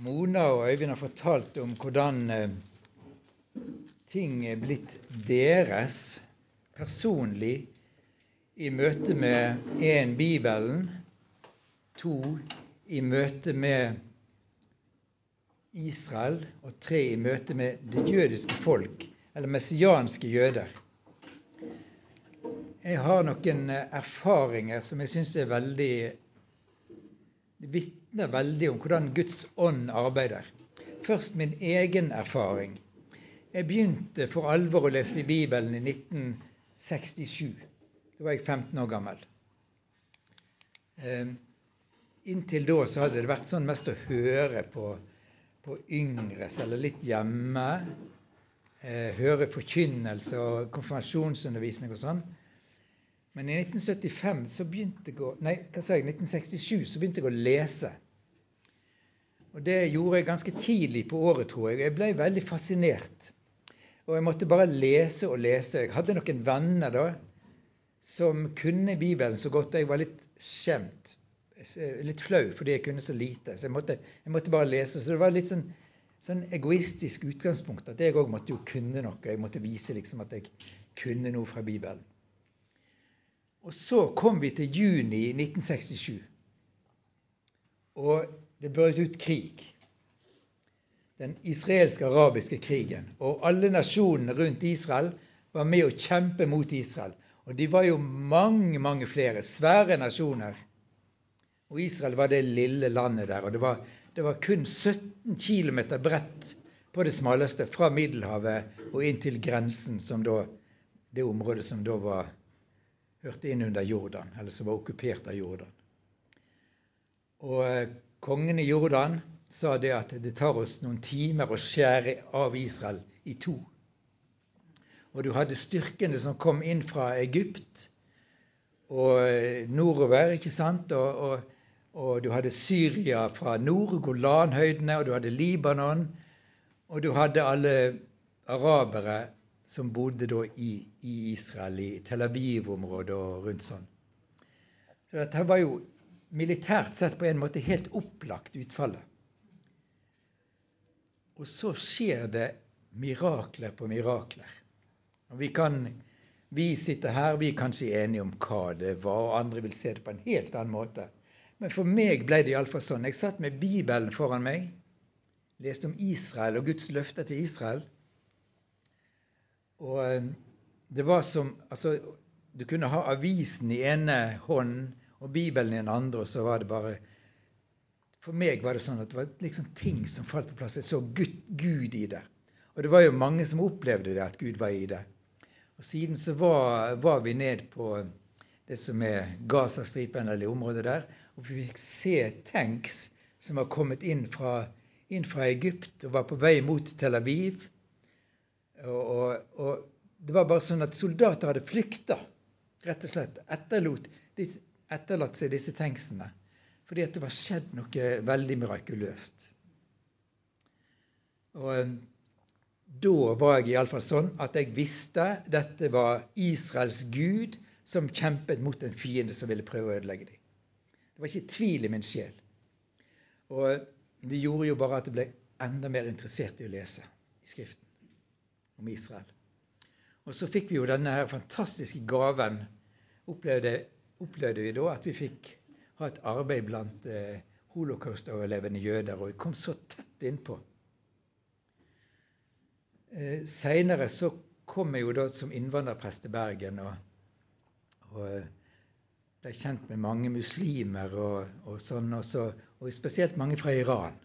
Mona og Øyvind har fortalt om hvordan eh, ting er blitt deres personlig i møte med én Bibelen, to i møte med Israel og tre i møte med det jødiske folk, eller messianske jøder. Jeg har noen erfaringer som jeg syns er veldig vitner veldig om hvordan Guds ånd arbeider. Først min egen erfaring. Jeg begynte for alvor å lese Bibelen i 1967. Da var jeg 15 år gammel. Eh, inntil da så hadde det vært sånn mest å høre på, på yngre, eller litt hjemme. Eh, høre forkynnelse og konfirmasjonsundervisning og sånn. Men i 1975 så begynte jeg å, nei, hva sa jeg, 1967 så begynte jeg å lese. Og Det gjorde jeg ganske tidlig på året, tror jeg. Jeg ble veldig fascinert. Og jeg måtte bare lese og lese. Jeg hadde noen venner da som kunne Bibelen så godt. Jeg var litt skjemt. Litt flau fordi jeg kunne så lite. Så jeg måtte, jeg måtte bare lese. Så det var litt sånn, sånn egoistisk utgangspunkt at jeg òg måtte jo kunne noe. Jeg måtte vise liksom at jeg kunne noe fra Bibelen. Og så kom vi til juni 1967, og det brøt ut krig. Den israelsk-arabiske krigen. Og alle nasjonene rundt Israel var med å kjempe mot Israel. Og de var jo mange, mange flere. Svære nasjoner. Og Israel var det lille landet der. Og det var, det var kun 17 km bredt på det smaleste fra Middelhavet og inn til grensen, som da, det området som da var hørte inn under Jordan, eller som var okkupert av Jordan. Og eh, kongen i Jordan sa det at det tar oss noen timer å skjære av Israel i to. Og du hadde styrkene som kom inn fra Egypt og eh, nordover, ikke sant? Og, og, og du hadde Syria fra nord, Golanhøydene, og du hadde Libanon. Og du hadde alle arabere som bodde da i, i Israel, i Tel Aviv-området og rundt sånn. Så dette var jo militært sett på en måte helt opplagt utfallet. Og så skjer det mirakler på mirakler. Og vi kan vi sitter her, vi er kanskje enige om hva det var, og andre vil se det på en helt annen måte. Men for meg ble det iallfall sånn. Jeg satt med Bibelen foran meg, leste om Israel og Guds løfter til Israel. Og eh, det var som Altså, du kunne ha avisen i ene hånden og Bibelen i den andre, og så var det bare For meg var det sånn at det var liksom ting som falt på plass. Jeg så Gud, Gud i det. Og det var jo mange som opplevde det, at Gud var i det. Og Siden så var, var vi ned på det som er Gazastripen, eller området der, og vi fikk se tanks som var kommet inn fra, inn fra Egypt og var på vei mot Tel Aviv. Og, og, det var bare sånn at soldater hadde flykta, rett og slett. Etterlot, etterlatt seg disse tanksene. Fordi at det var skjedd noe veldig mirakuløst. Og eh, da var jeg iallfall sånn at jeg visste dette var Israels gud som kjempet mot en fiende som ville prøve å ødelegge dem. Det var ikke tvil i min sjel. Og det gjorde jo bare at jeg ble enda mer interessert i å lese i Skriften om Israel. Og så fikk vi jo denne her fantastiske gaven. Opplevde, opplevde vi da at vi fikk ha et arbeid blant eh, holocaust-overlevende jøder, og vi kom så tett innpå. Eh, Seinere så kom jeg jo da som innvandrerprest til Bergen og, og eh, ble kjent med mange muslimer og, og sånn, også, og spesielt mange fra Iran.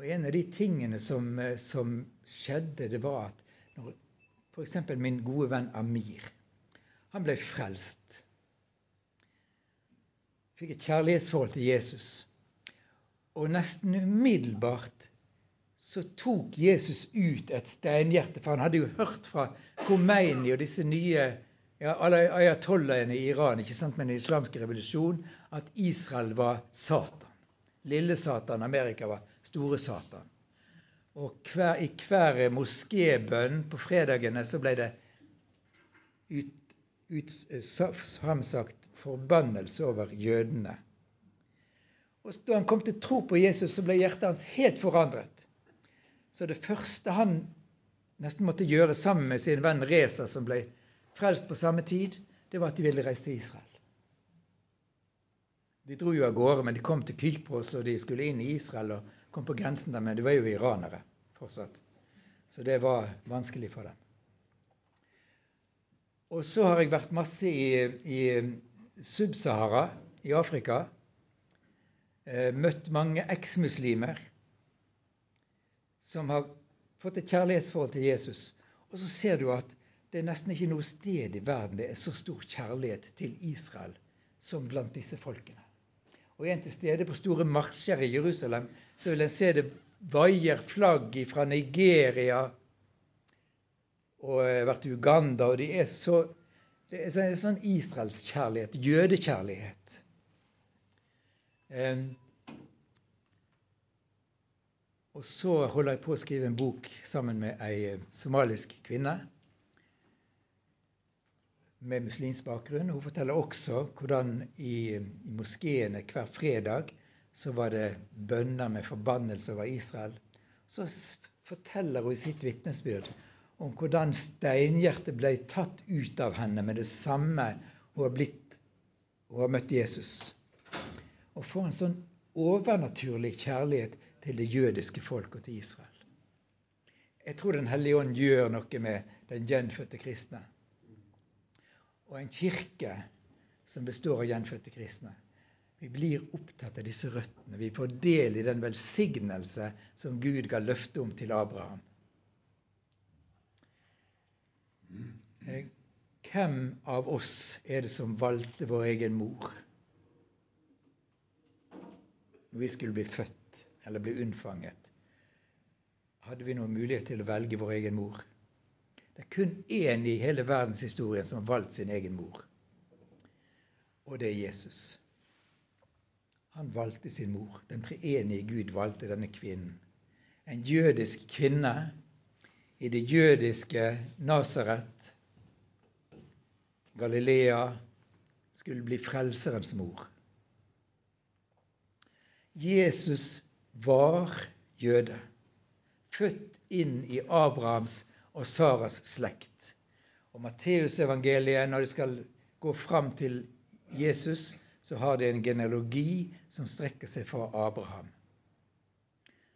Og En av de tingene som, eh, som skjedde, det var at når f.eks. min gode venn Amir han ble frelst. Fikk et kjærlighetsforhold til Jesus. Og nesten umiddelbart så tok Jesus ut et steinhjerte. For han hadde jo hørt fra Khomeini og disse nye ja, ayatollahene i Iran ikke sant, med den islamske revolusjon at Israel var Satan. Lille Satan, Amerika var store Satan. Og hver, i hver moskébønn på fredagene så ble det ut, ut, framsagt forbannelse over jødene. Og Da han kom til tro på Jesus, så ble hjertet hans helt forandret. Så det første han nesten måtte gjøre sammen med sin venn Reza, som ble frelst på samme tid, det var at de ville reise til Israel. De dro jo av gårde, men de kom til Kypros, og de skulle inn i Israel og kom på grensen der, men de var jo iranere fortsatt. Så det var vanskelig for dem. Og så har jeg vært masse i, i Sub-Sahara i Afrika. Eh, møtt mange eksmuslimer som har fått et kjærlighetsforhold til Jesus. Og så ser du at det er nesten ikke noe sted i verden det er så stor kjærlighet til Israel som blant disse folkene. Og en til stede på store marsjer i Jerusalem så vil en se det vaier flagg fra Nigeria og har vært i Uganda, og de er så det er en sånn israelskjærlighet, jødekjærlighet. Um, og så holder jeg på å skrive en bok sammen med ei eh, somalisk kvinne med muslimsk bakgrunn. Hun forteller også hvordan i, i moskeene hver fredag så var det bønner med forbannelse over Israel. Så forteller hun i sitt vitnesbyrd om hvordan steinhjertet ble tatt ut av henne med det samme hun har blitt hun har møtt Jesus. Og får en sånn overnaturlig kjærlighet til det jødiske folk og til Israel. Jeg tror Den hellige ånd gjør noe med den gjenfødte kristne. Og en kirke som består av gjenfødte kristne. Vi blir opptatt av disse røttene. Vi får del i den velsignelse som Gud ga løfte om til Abraham. Eh, hvem av oss er det som valgte vår egen mor når vi skulle bli født eller bli unnfanget? Hadde vi noen mulighet til å velge vår egen mor? Det er kun én i hele verdenshistorien som har valgt sin egen mor, og det er Jesus. Han valgte sin mor. Den treenige Gud valgte denne kvinnen. En jødisk kvinne i det jødiske Nasaret, Galilea, skulle bli frelserens mor. Jesus var jøde, født inn i Abrahams og Saras slekt. Og Matteusevangeliet, når de skal gå fram til Jesus, så har det en genealogi som strekker seg fra Abraham.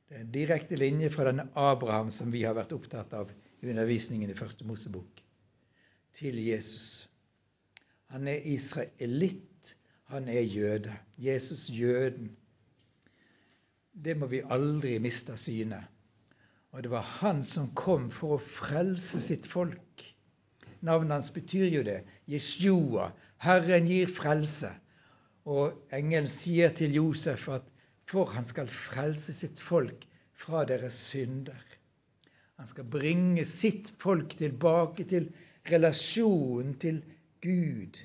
Det er en direkte linje fra denne Abraham som vi har vært opptatt av i undervisningen i Første Mosebok, til Jesus. Han er israelitt, han er jøde. Jesus jøden. Det må vi aldri miste av syne. Og det var han som kom for å frelse sitt folk. Navnet hans betyr jo det. Jeshua. Herren gir frelse. Og engelen sier til Josef at for han skal frelse sitt folk fra deres synder. Han skal bringe sitt folk tilbake til relasjonen til Gud.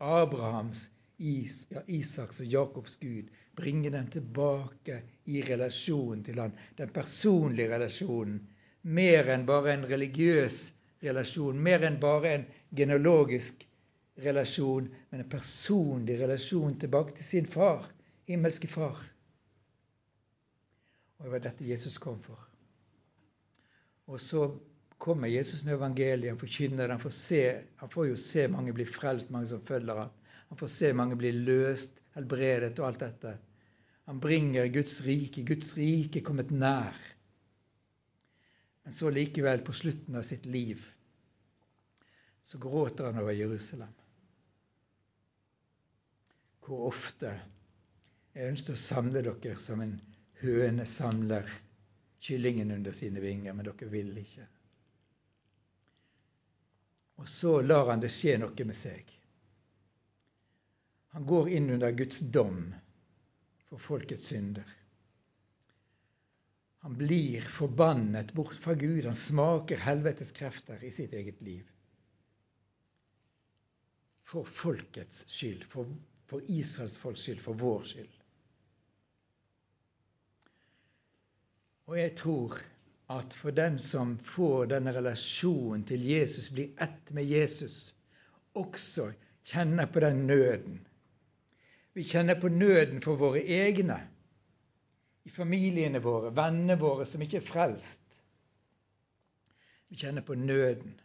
Abrahams, Is, ja, Isaks og Jakobs Gud. Bringe dem tilbake i relasjonen til han, den personlige relasjonen. Mer enn bare en religiøs relasjon, mer enn bare en genealogisk relasjon, men en personlig relasjon tilbake til sin far himmelske Far. Og det var dette Jesus kom for. Og så kommer Jesus med evangeliet, han forkynner det. Han får, se, han får jo se mange bli frelst, mange som følger ham. Han får se mange bli løst, helbredet og alt dette. Han bringer Guds rike. Guds rike er kommet nær. Men så likevel, på slutten av sitt liv, så gråter han over Jerusalem. Hvor ofte jeg ønsker å samle dere som en høne samler kyllingen under sine vinger, men dere vil ikke. Og så lar han det skje noe med seg. Han går inn under Guds dom for folkets synder. Han blir forbannet bort fra Gud. Han smaker helvetes krefter i sitt eget liv. For folkets skyld, for, for Israels folks skyld, for vår skyld. Og jeg tror at for den som får denne relasjonen til Jesus, blir ett med Jesus, også kjenner på den nøden. Vi kjenner på nøden for våre egne. I familiene våre, vennene våre som ikke er frelst. Vi kjenner på nøden.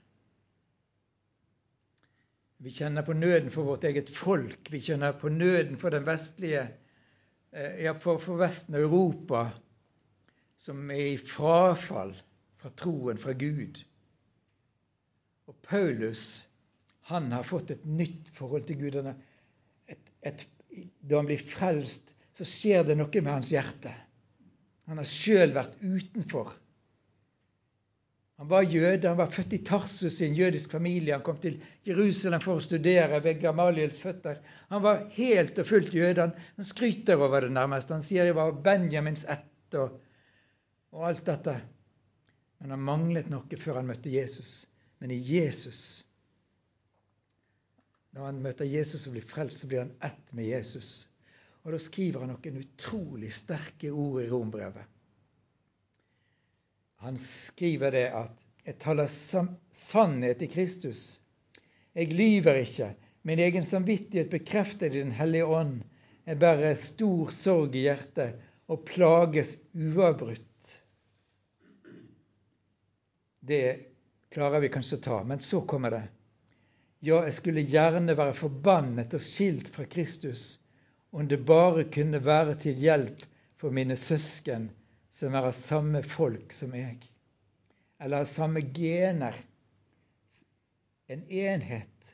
Vi kjenner på nøden for vårt eget folk. Vi kjenner på nøden for den vestlige eh, ja, for, for Vesten og Europa, som er i frafall fra troen fra Gud. Og Paulus han har fått et nytt forhold til Gud. Et, et, da han blir frelst, så skjer det noe med hans hjerte. Han har sjøl vært utenfor. Han var jøde, han var født i Tarsus i en jødisk familie. Han kom til Jerusalem for å studere ved Gamaliels føtter. Han var helt og fullt jøde. Han skryter over det nærmest. Han sier 'jeg var Benjamins ett' og, og alt dette. Men han manglet noe før han møtte Jesus. Men i Jesus Når han møter Jesus og blir frelst, så blir han ett med Jesus. Og da skriver han noen utrolig sterke ord i rombrevet. Han skriver det at 'jeg taler sannhet i Kristus'. Jeg lyver ikke. Min egen samvittighet bekrefter Den hellige ånd. Jeg bærer stor sorg i hjertet og plages uavbrutt. Det klarer vi kanskje å ta, men så kommer det. Ja, jeg skulle gjerne være forbannet og skilt fra Kristus, om det bare kunne være til hjelp for mine søsken som er av samme folk som jeg, eller av samme gener. En enhet.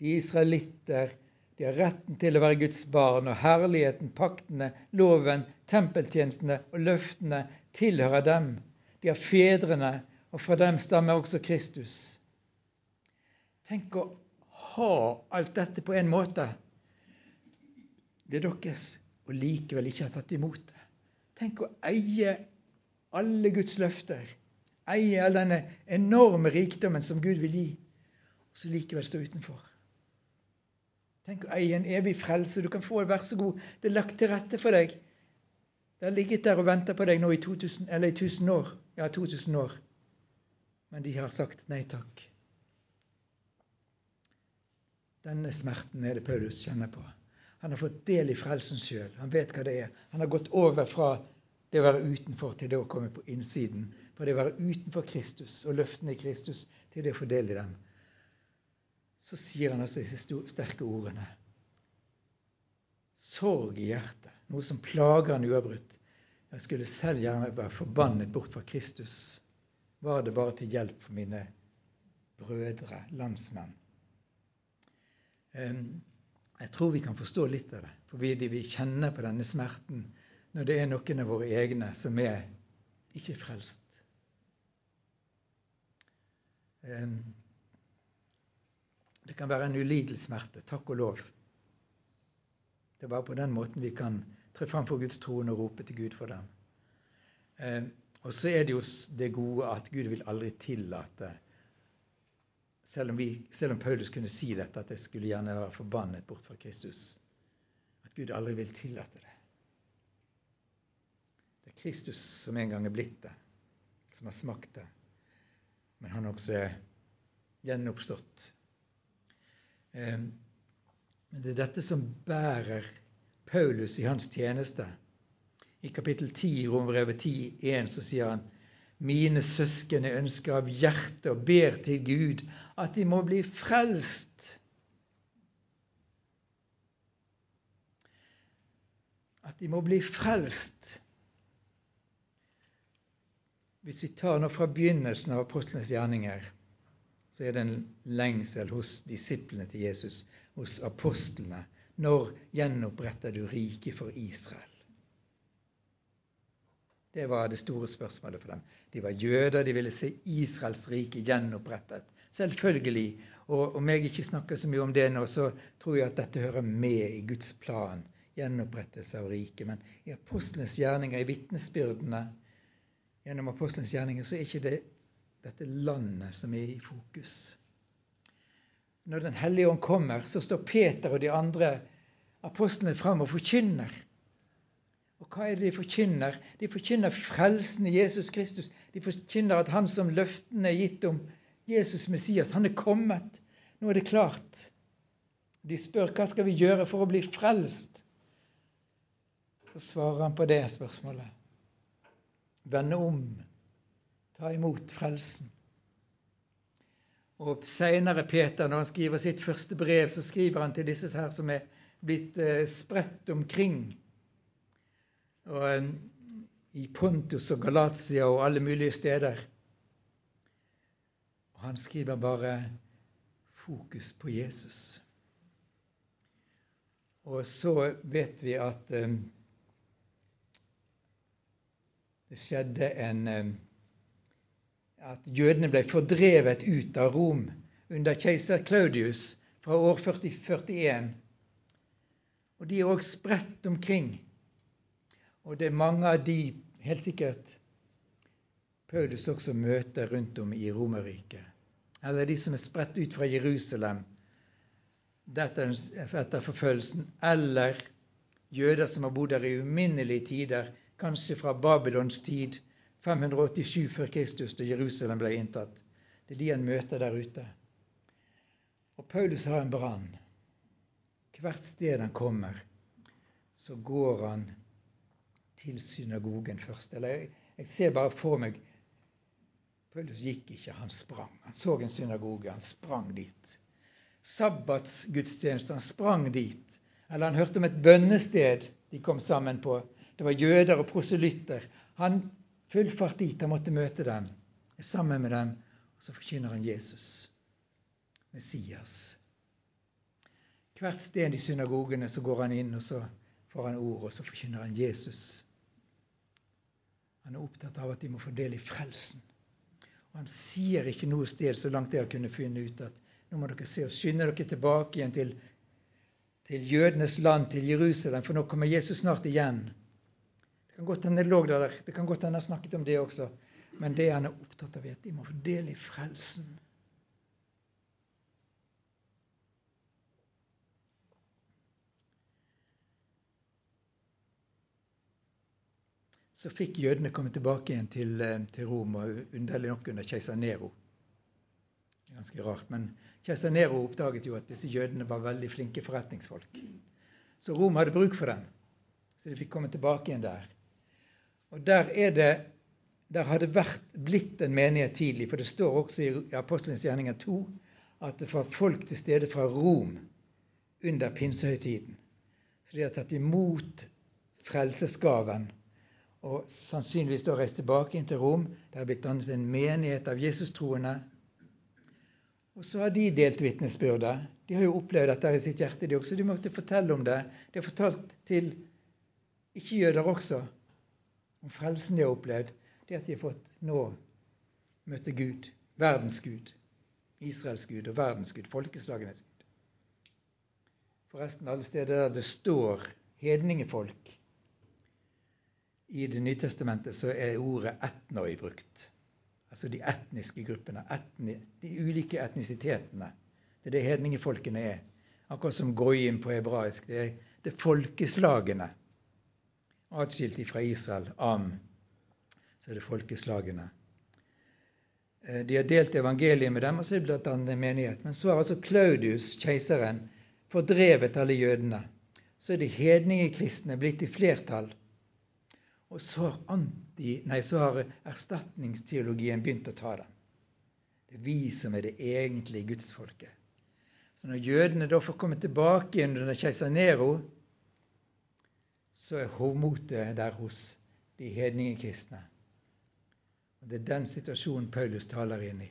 De israelitter de har retten til å være Guds barn, og herligheten, paktene, loven, tempeltjenestene og løftene tilhører dem. De har fedrene, og fra dem stammer også Kristus. Tenk å ha alt dette på en måte. Det er deres, og likevel ikke ha tatt imot det. Tenk å eie alle Guds løfter. Eie all denne enorme rikdommen som Gud vil gi, og så likevel stå utenfor. Tenk å eie en evig frelse. Du kan få det, vær så god. Det er lagt til rette for deg. Det har ligget der og venta på deg nå i 2000, eller i 1000 år. Ja, 2000 år. Men de har sagt nei takk. Denne smerten er det Paulus kjenner på. Han har fått del i frelsen sjøl. Han vet hva det er. Han har gått over fra det å være utenfor til det å komme på innsiden. Fra det å være utenfor Kristus og løftene i Kristus til det å få del i dem. Så sier han altså disse sterke ordene. Sorg i hjertet, noe som plager han uavbrutt. Jeg skulle selv gjerne være forbannet bort fra Kristus. Var det bare til hjelp for mine brødre, landsmenn? Um, jeg tror vi kan forstå litt av det, for vi, kjenner på denne smerten når det er noen av våre egne som er ikke frelst. Det kan være en ulidelig smerte, takk og lov. Det er bare på den måten vi kan tre fram for Guds troen og rope til Gud for dem. Og så er det jo det gode at Gud vil aldri tillate selv om, vi, selv om, Paulus kunne si dette, at jeg skulle gjerne være forbannet bort fra Kristus. At Gud aldri vil tillate det. Det er Kristus som en gang er blitt det, som har smakt det. Men han også er gjenoppstått. Ehm, men det er dette som bærer Paulus i hans tjeneste. I kapittel 10 i Rombrevet 10,1 så sier han mine søsken jeg ønsker av hjertet og ber til Gud at de må bli frelst. At de må bli frelst. Hvis vi tar nå fra begynnelsen av apostlenes gjerninger, så er det en lengsel hos disiplene til Jesus, hos apostlene. Når gjenoppretter du riket for Israel? Det var det store spørsmålet for dem. De var jøder, de ville se Israels rike gjenopprettet. Selvfølgelig. Og om jeg ikke snakker så mye om det nå, så tror jeg at dette hører med i Guds plan. Gjenopprettelse av riket. Men i apostlenes gjerninger, i vitnesbyrdene gjennom apostlenes gjerninger, så er ikke det dette landet som er i fokus. Når Den hellige ånd kommer, så står Peter og de andre apostlene fram og forkynner. Hva er det de forkynner? De forkynner frelsen i Jesus Kristus. De forkynner at han som løftene er gitt om, Jesus Messias, han er kommet. Nå er det klart. De spør hva skal vi gjøre for å bli frelst. Så svarer han på det spørsmålet. Vende om. Ta imot frelsen. Og Seinere Peter, når han skriver sitt første brev, så skriver han til disse her som er blitt eh, spredt omkring. Og, eh, I Pontus og Galatia og alle mulige steder. Og han skriver bare fokus på Jesus. Og så vet vi at um, det skjedde en um, At jødene ble fordrevet ut av Rom under keiser Claudius fra år 4041. Og de er òg spredt omkring. Og det er mange av de, helt sikkert, Paulus også møter rundt om i Romerriket. Eller de som er spredt ut fra Jerusalem etter forfølgelsen, eller jøder som har bodd der i uminnelige tider, kanskje fra Babylons tid, 587 før Kristus, da Jerusalem ble inntatt. Det er de han møter der ute. Og Paulus har en brann. Hvert sted han kommer, så går han til synagogen først. Eller jeg, ser bare for meg Paulus gikk ikke, han sprang. Han så en synagoge, han sprang dit sabbatsgudstjeneste. Han sprang dit. Eller han hørte om et bønnested de kom sammen på. Det var jøder og proselytter. Han fullfart dit. Han måtte møte dem, Er sammen med dem. Og så forkynner han Jesus, Messias. Hvert sted i synagogene så går han inn, og så får han ord, og så forkynner han Jesus. Han er opptatt av at de må få del i frelsen. Og Han sier ikke noe sted, så langt jeg har kunnet finne ut, at nå må dere se og skynde dere tilbake igjen til, til jødenes land, til Jerusalem, for nå kommer Jesus snart igjen. Det kan godt hende det lå der, det kan godt hende han snakket om det også. Men det han er opptatt av, er at de må få del i frelsen. Så fikk jødene komme tilbake igjen til, eh, til Rom, og underlig nok under keiser Nero. Ganske rart. Men keiser Nero oppdaget jo at disse jødene var veldig flinke forretningsfolk. Så Rom hadde bruk for dem. Så de fikk komme tilbake igjen der. Og der er det der hadde vært blitt en menighet tidlig, for det står også i Apostelens gjerninger 2 at det var folk til stede fra Rom under pinsehøytiden. Så de har tatt imot frelsesgaven og sannsynligvis da reist tilbake inn til Rom. Det har blitt dannet en menighet av Jesus-troende og så har de delt vitnesbyrdet. De har jo opplevd dette i sitt hjerte, de også. De måtte fortelle om det. De har fortalt til ikke-jøder også om frelsen de har opplevd. Det at de har fått nå møte Gud. Verdens Gud. Israels Gud og verdens Gud. Folkeslagenes Gud. Forresten, alle steder der det står hedningefolk i Det nye testamentet, så er ordet etnoi brukt altså de etniske gruppene, etni, de ulike etnisitetene. Det er det hedningefolkene er. Akkurat som goyim på hebraisk. Det er, det er folkeslagene. Atskilt fra Israel, Am, så er det folkeslagene. Eh, de har delt evangeliet med dem, og så er det blitt en menighet. Men så har altså Claudius, keiseren, fordrevet alle jødene. Så er de hedningekristne blitt i flertall. Og så har, anti, nei, så har erstatningsteologien begynt å ta den. Det er vi som er det egentlige gudsfolket. Så når jødene da får komme tilbake igjen under keiser Nero, så er hovmotet der hos de hedningekristne. Og Det er den situasjonen Paulus taler inn i.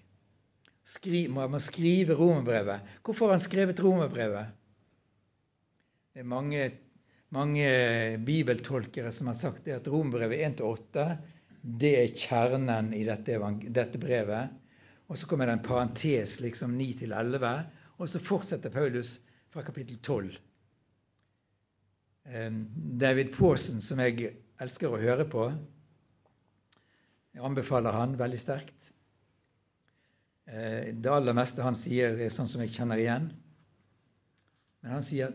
Skri, man skrive romerbrevet? Hvorfor har han skrevet romerbrevet? Det er mange mange bibeltolkere som har sagt det at Rombrevet 1-8 det er kjernen i dette, dette, brevet. Og så kommer det en parentes, liksom 9-11, og så fortsetter Paulus fra kapittel 12. David Pawson, som jeg elsker å høre på, jeg anbefaler han veldig sterkt. Eh, det aller meste han sier, er sånn som jeg kjenner igjen. Men han sier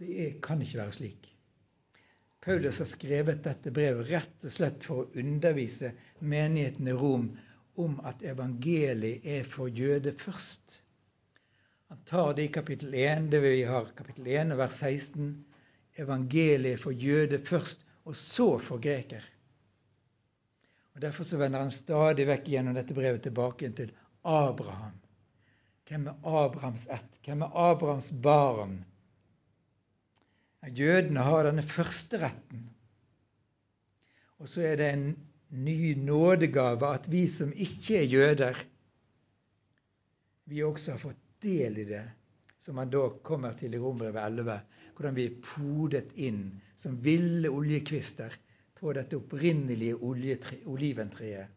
det er, kan ikke være slik. Paulus har skrevet dette brevet rett og slett for å undervise menigheten i Rom om at evangeliet er for jøde først. Han tar det i kapittel 1, det vi har kapittel 1, vers 16. Evangeliet for jøde først, og så for greker. Og Derfor så vender han stadig vekk gjennom dette brevet tilbake til Abraham. Hvem er Abrahams ett? Hvem er Abrahams barn? Jødene har denne første retten. Og så er det en ny nådegave at vi som ikke er jøder, vi også har fått del i det, som man da kommer til i Rombrevet 11, hvordan vi er podet inn som ville oljekvister på dette opprinnelige oliventreet.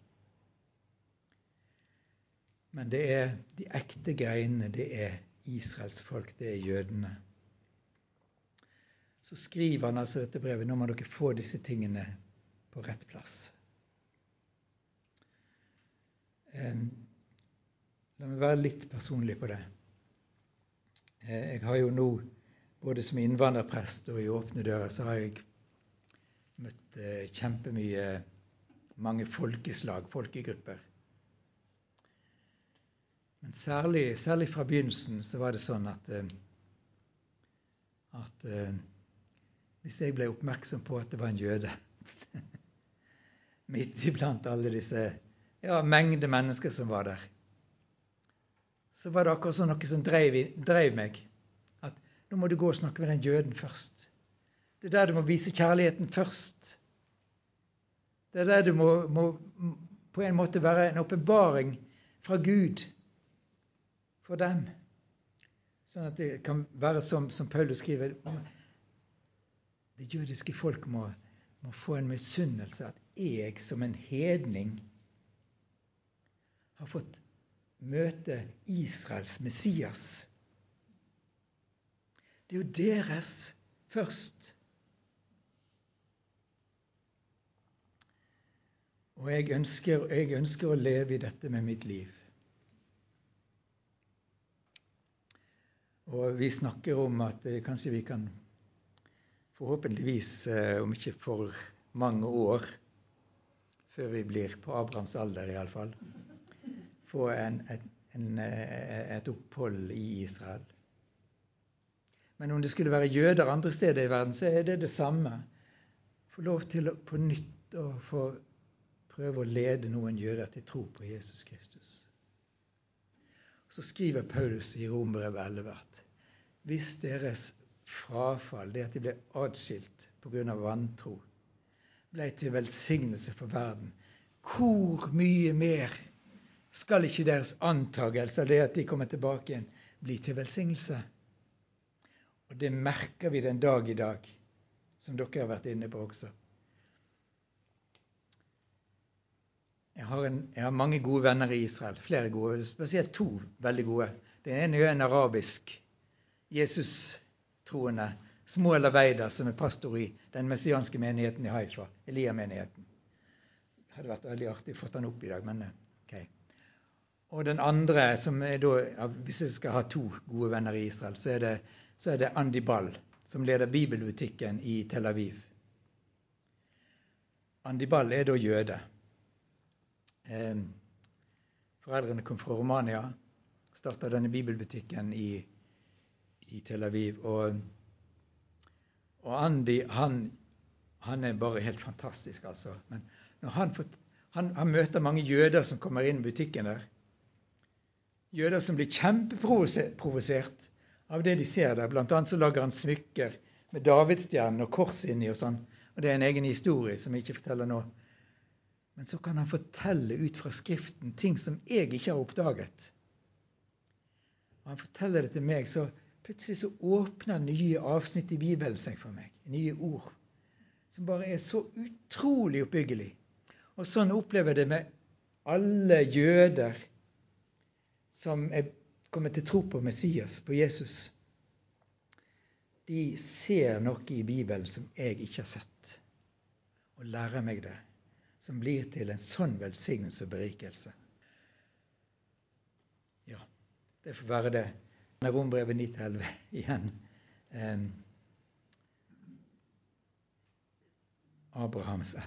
Men det er de ekte greinene, det er Israels folk, det er jødene. Så skriver han altså dette brevet. Nå må dere få disse tingene på rett plass. La meg være litt personlig på det. Eh, jeg har jo nå, både som innvandrerprest og i Åpne dører, så har jeg møtt eh, kjempemye mange folkeslag, folkegrupper. Men særlig, særlig, fra begynnelsen så var det sånn at, eh, at hvis jeg ble oppmerksom på at det var en jøde midt iblant alle disse ja, mengde mennesker som var der, så var det akkurat som noe som drev, drev meg. At nå må du gå og snakke med den jøden først. Det er der du må vise kjærligheten først. Det er der du må, må på en måte være en åpenbaring fra Gud for dem. Sånn at det kan være som, som Paulus skriver Det jødiske folk må, må få en misunnelse at jeg som en hedning har fått møte Israels Messias. Det er jo deres først. Og jeg ønsker, jeg ønsker å leve i dette med mitt liv. Og vi snakker om at eh, kanskje vi kan forhåpentligvis, eh, om ikke for mange år, før vi blir på Abrahams alder iallfall, få en, et, en, eh, et opphold i Israel. Men om det skulle være jøder andre steder i verden, så er det det samme. Få lov til å, på nytt å få prøve å lede noen jøder til tro på Jesus Kristus. Så skriver Paulus i Rombrevet 11 at hvis deres frafall, det at de ble atskilt pga. vantro, ble til velsignelse for verden, hvor mye mer skal ikke deres antagelser, det at de kommer tilbake igjen, bli til velsignelse. Og det merker vi den dag i dag, som dere har vært inne på også. Jeg har, en, jeg har mange gode venner i Israel. Flere gode, spesielt to veldig gode. Den ene er en arabisk Jesus-troende Smuel Aveida, som er pastor i den messianske menigheten i Haifa, Elia-menigheten. Det hadde vært veldig artig å få han opp i dag, men ok. Og den andre, som er da, hvis jeg skal ha to gode venner i Israel, så er det, så er det Andy Ball, som leder bibelbutikken i Tel Aviv. Andy Ball er da jøde. Eh, foreldrene kom fra Romania, starta denne bibelbutikken i, i Tel Aviv. Og, og Andy, han, han, er bare helt fantastisk, altså. Men når han, får, han, han møter mange jøder som kommer inn i butikken der, jøder som blir kjempeprovosert av det de ser der. Blant annet så lager han smykker med davidsstjernen og kors inni og sånn. Og det er en egen historie som jeg ikke forteller nå. Men så kan han fortelle ut fra Skriften ting som jeg ikke har oppdaget. Og han forteller det til meg, så plutselig så åpner nye avsnitt i Bibelen seg for meg. Nye ord. Som bare er så utrolig oppbyggelig. Og sånn opplever jeg det med alle jøder som er kommet til tro på Messias, på Jesus, de ser noe i Bibelen som jeg ikke har sett, og lærer meg det, som blir til en sånn velsignelse og berikelse. Ja, det får være det. Rombrevet 9-11 igjen. Um, Abrahams.